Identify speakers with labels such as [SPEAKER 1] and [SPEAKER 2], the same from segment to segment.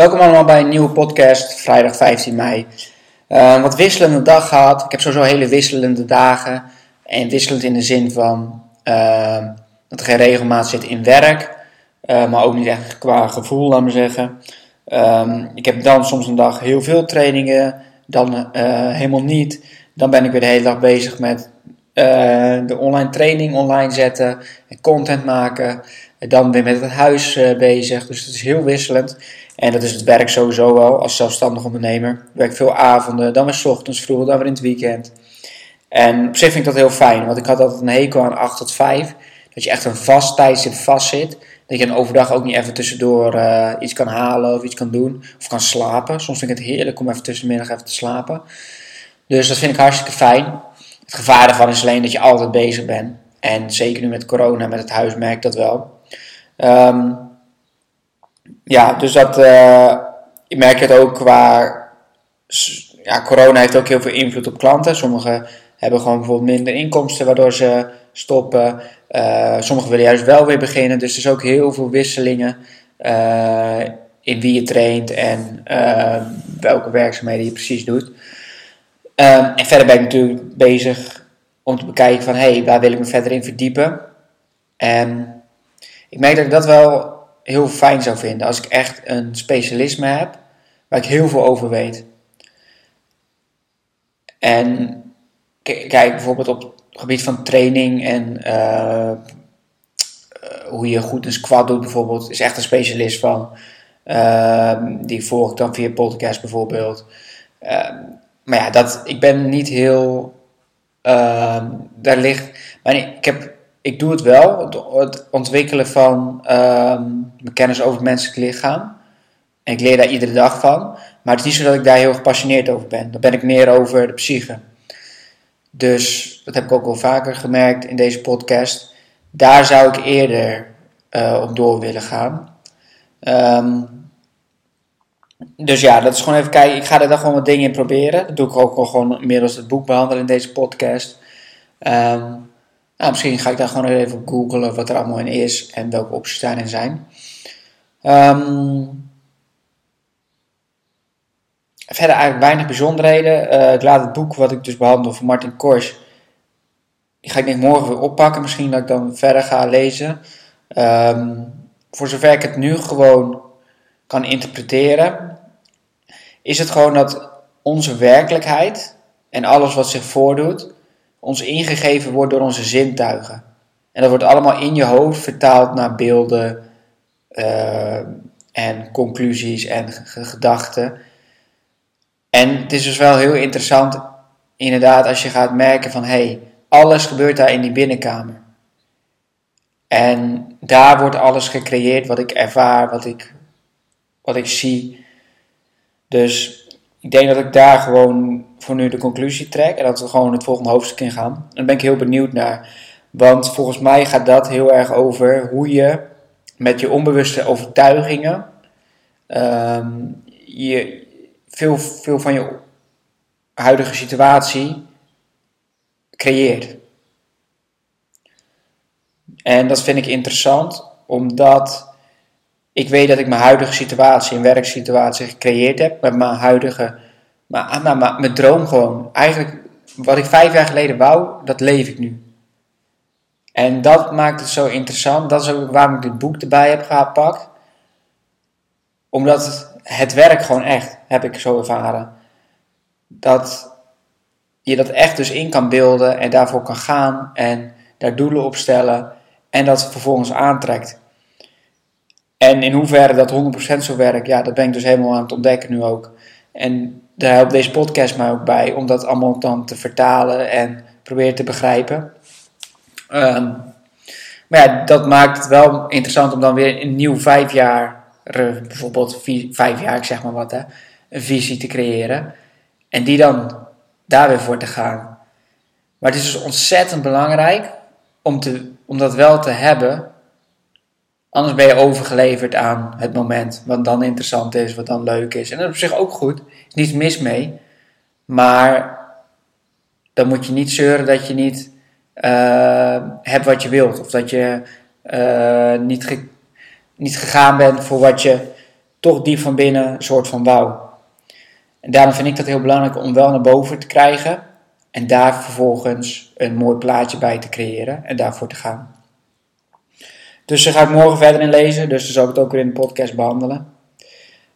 [SPEAKER 1] Welkom allemaal bij een nieuwe podcast, vrijdag 15 mei. Een wat wisselende dag gehad. Ik heb sowieso hele wisselende dagen. En wisselend in de zin van uh, dat er geen regelmaat zit in werk. Uh, maar ook niet echt qua gevoel, laat maar zeggen. Ehm, ik heb dan soms een dag heel veel trainingen, dan helemaal niet. Dan ben ik weer de hele dag bezig met de online training online zetten en content maken. En dan weer met het huis bezig. Dus het is heel wisselend. En dat is het werk sowieso wel als zelfstandig ondernemer. Ik werk veel avonden, dan weer s ochtends vroeg, dan weer in het weekend. En op zich vind ik dat heel fijn, want ik had altijd een hekel aan 8 tot 5. Dat je echt een vast tijdstip vast zit. Dat je een overdag ook niet even tussendoor uh, iets kan halen of iets kan doen. Of kan slapen. Soms vind ik het heerlijk om even tussenmiddag even te slapen. Dus dat vind ik hartstikke fijn. Het gevaar daarvan is alleen dat je altijd bezig bent. En zeker nu met corona, met het huis, merk ik dat wel. Um, ja, dus dat, uh, je merkt het ook qua, ja, corona heeft ook heel veel invloed op klanten. Sommigen hebben gewoon bijvoorbeeld minder inkomsten waardoor ze stoppen. Uh, sommigen willen juist wel weer beginnen. Dus er is ook heel veel wisselingen uh, in wie je traint en welke werkzaamheden je precies doet. en verder ben ik natuurlijk bezig om te bekijken van, hé, hey, waar wil ik me verder in verdiepen? En ik merk dat ik dat wel heel fijn zou vinden als ik echt een specialisme heb waar ik heel veel over weet. En kijk bijvoorbeeld op het gebied van training en uh, hoe je goed een squat doet bijvoorbeeld, is echt een specialist van. Uh, die volg ik dan via podcast bijvoorbeeld. Uh, maar ja, dat, ik ben niet heel. Ehm, daar ligt. Maar ik heb ik doe het wel, het ontwikkelen van uh, mijn kennis over het menselijk lichaam. En ik leer daar iedere dag van. Maar het is niet zo dat ik daar heel gepassioneerd over ben. Dan ben ik meer over de psyche. Dus dat heb ik ook wel vaker gemerkt in deze podcast. Daar zou ik eerder uh, op door willen gaan. Um, dus ja, dat is gewoon even kijken. Ik ga er dan gewoon wat dingen in proberen. Dat doe ik ook gewoon inmiddels het boek behandelen in deze podcast. Um, nou, misschien ga ik daar gewoon even op googlen wat er allemaal in is en welke opties daarin zijn. Um, verder eigenlijk weinig bijzonderheden. Uh, ik laat het boek wat ik dus behandel van Martin Kors. Die ga ik denk morgen weer oppakken. Misschien dat ik dan verder ga lezen. Um, voor zover ik het nu gewoon kan interpreteren, is het gewoon dat onze werkelijkheid en alles wat zich voordoet, ons ingegeven wordt door onze zintuigen. En dat wordt allemaal in je hoofd vertaald naar beelden uh, en conclusies en gedachten. En het is dus wel heel interessant, inderdaad, als je gaat merken van hé, hey, alles gebeurt daar in die binnenkamer. En daar wordt alles gecreëerd wat ik ervaar, wat ik, wat ik zie. Dus ik denk dat ik daar gewoon voor nu de conclusie trek en dat we gewoon het volgende hoofdstuk in gaan. Daar ben ik heel benieuwd naar. Want volgens mij gaat dat heel erg over hoe je met je onbewuste overtuigingen um, je veel, veel van je huidige situatie creëert. En dat vind ik interessant, omdat ik weet dat ik mijn huidige situatie, een werksituatie gecreëerd heb met mijn huidige maar, ah, maar mijn droom gewoon. Eigenlijk, wat ik vijf jaar geleden wou, dat leef ik nu. En dat maakt het zo interessant. Dat is ook waarom ik dit boek erbij heb gepakt. Omdat het, het werk gewoon echt, heb ik zo ervaren. Dat je dat echt dus in kan beelden en daarvoor kan gaan en daar doelen op stellen en dat vervolgens aantrekt. En in hoeverre dat 100% zo werkt, ja, dat ben ik dus helemaal aan het ontdekken nu ook. En daar helpt deze podcast mij ook bij om dat allemaal dan te vertalen en proberen te begrijpen. Um, maar ja, dat maakt het wel interessant om dan weer een nieuw vijf jaar bijvoorbeeld vijf jaar, ik zeg maar wat, hè, een visie te creëren. En die dan daar weer voor te gaan. Maar het is dus ontzettend belangrijk om, te, om dat wel te hebben. Anders ben je overgeleverd aan het moment. Wat dan interessant is, wat dan leuk is. En dat is op zich ook goed. is niets mis mee. Maar dan moet je niet zeuren dat je niet uh, hebt wat je wilt. Of dat je uh, niet, niet gegaan bent voor wat je toch diep van binnen een soort van wou. En daarom vind ik dat heel belangrijk om wel naar boven te krijgen. En daar vervolgens een mooi plaatje bij te creëren en daarvoor te gaan. Dus daar ga ik morgen verder in lezen, dus dan zal ik het ook weer in de podcast behandelen.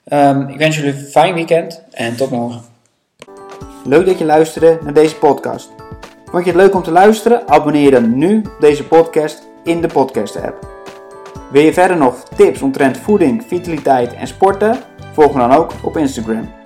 [SPEAKER 1] Um, ik wens jullie een fijn weekend en tot morgen. Leuk dat je luisterde naar deze podcast. Vond je het leuk om te luisteren? Abonneer dan nu deze podcast in de podcast app. Wil je verder nog tips omtrent voeding, vitaliteit en sporten? Volg me dan ook op Instagram.